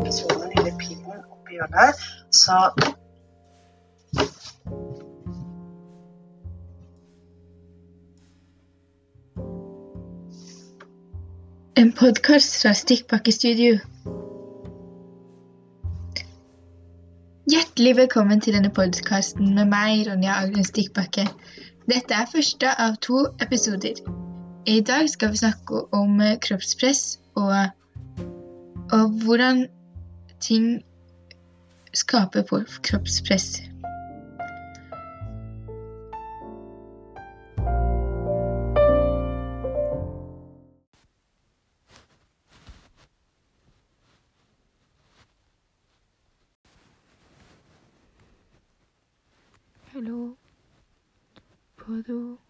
episoden eller pinnen, oppi hjørnet. Så En podkast fra Stikkpakkestudio. Hjertelig velkommen til denne podkasten med meg, Ronja Aglen Stikkpakke. Dette er første av to episoder. I dag skal vi snakke om kroppspress og, og hvordan ting skaper vår kroppspress. Hello, Podo.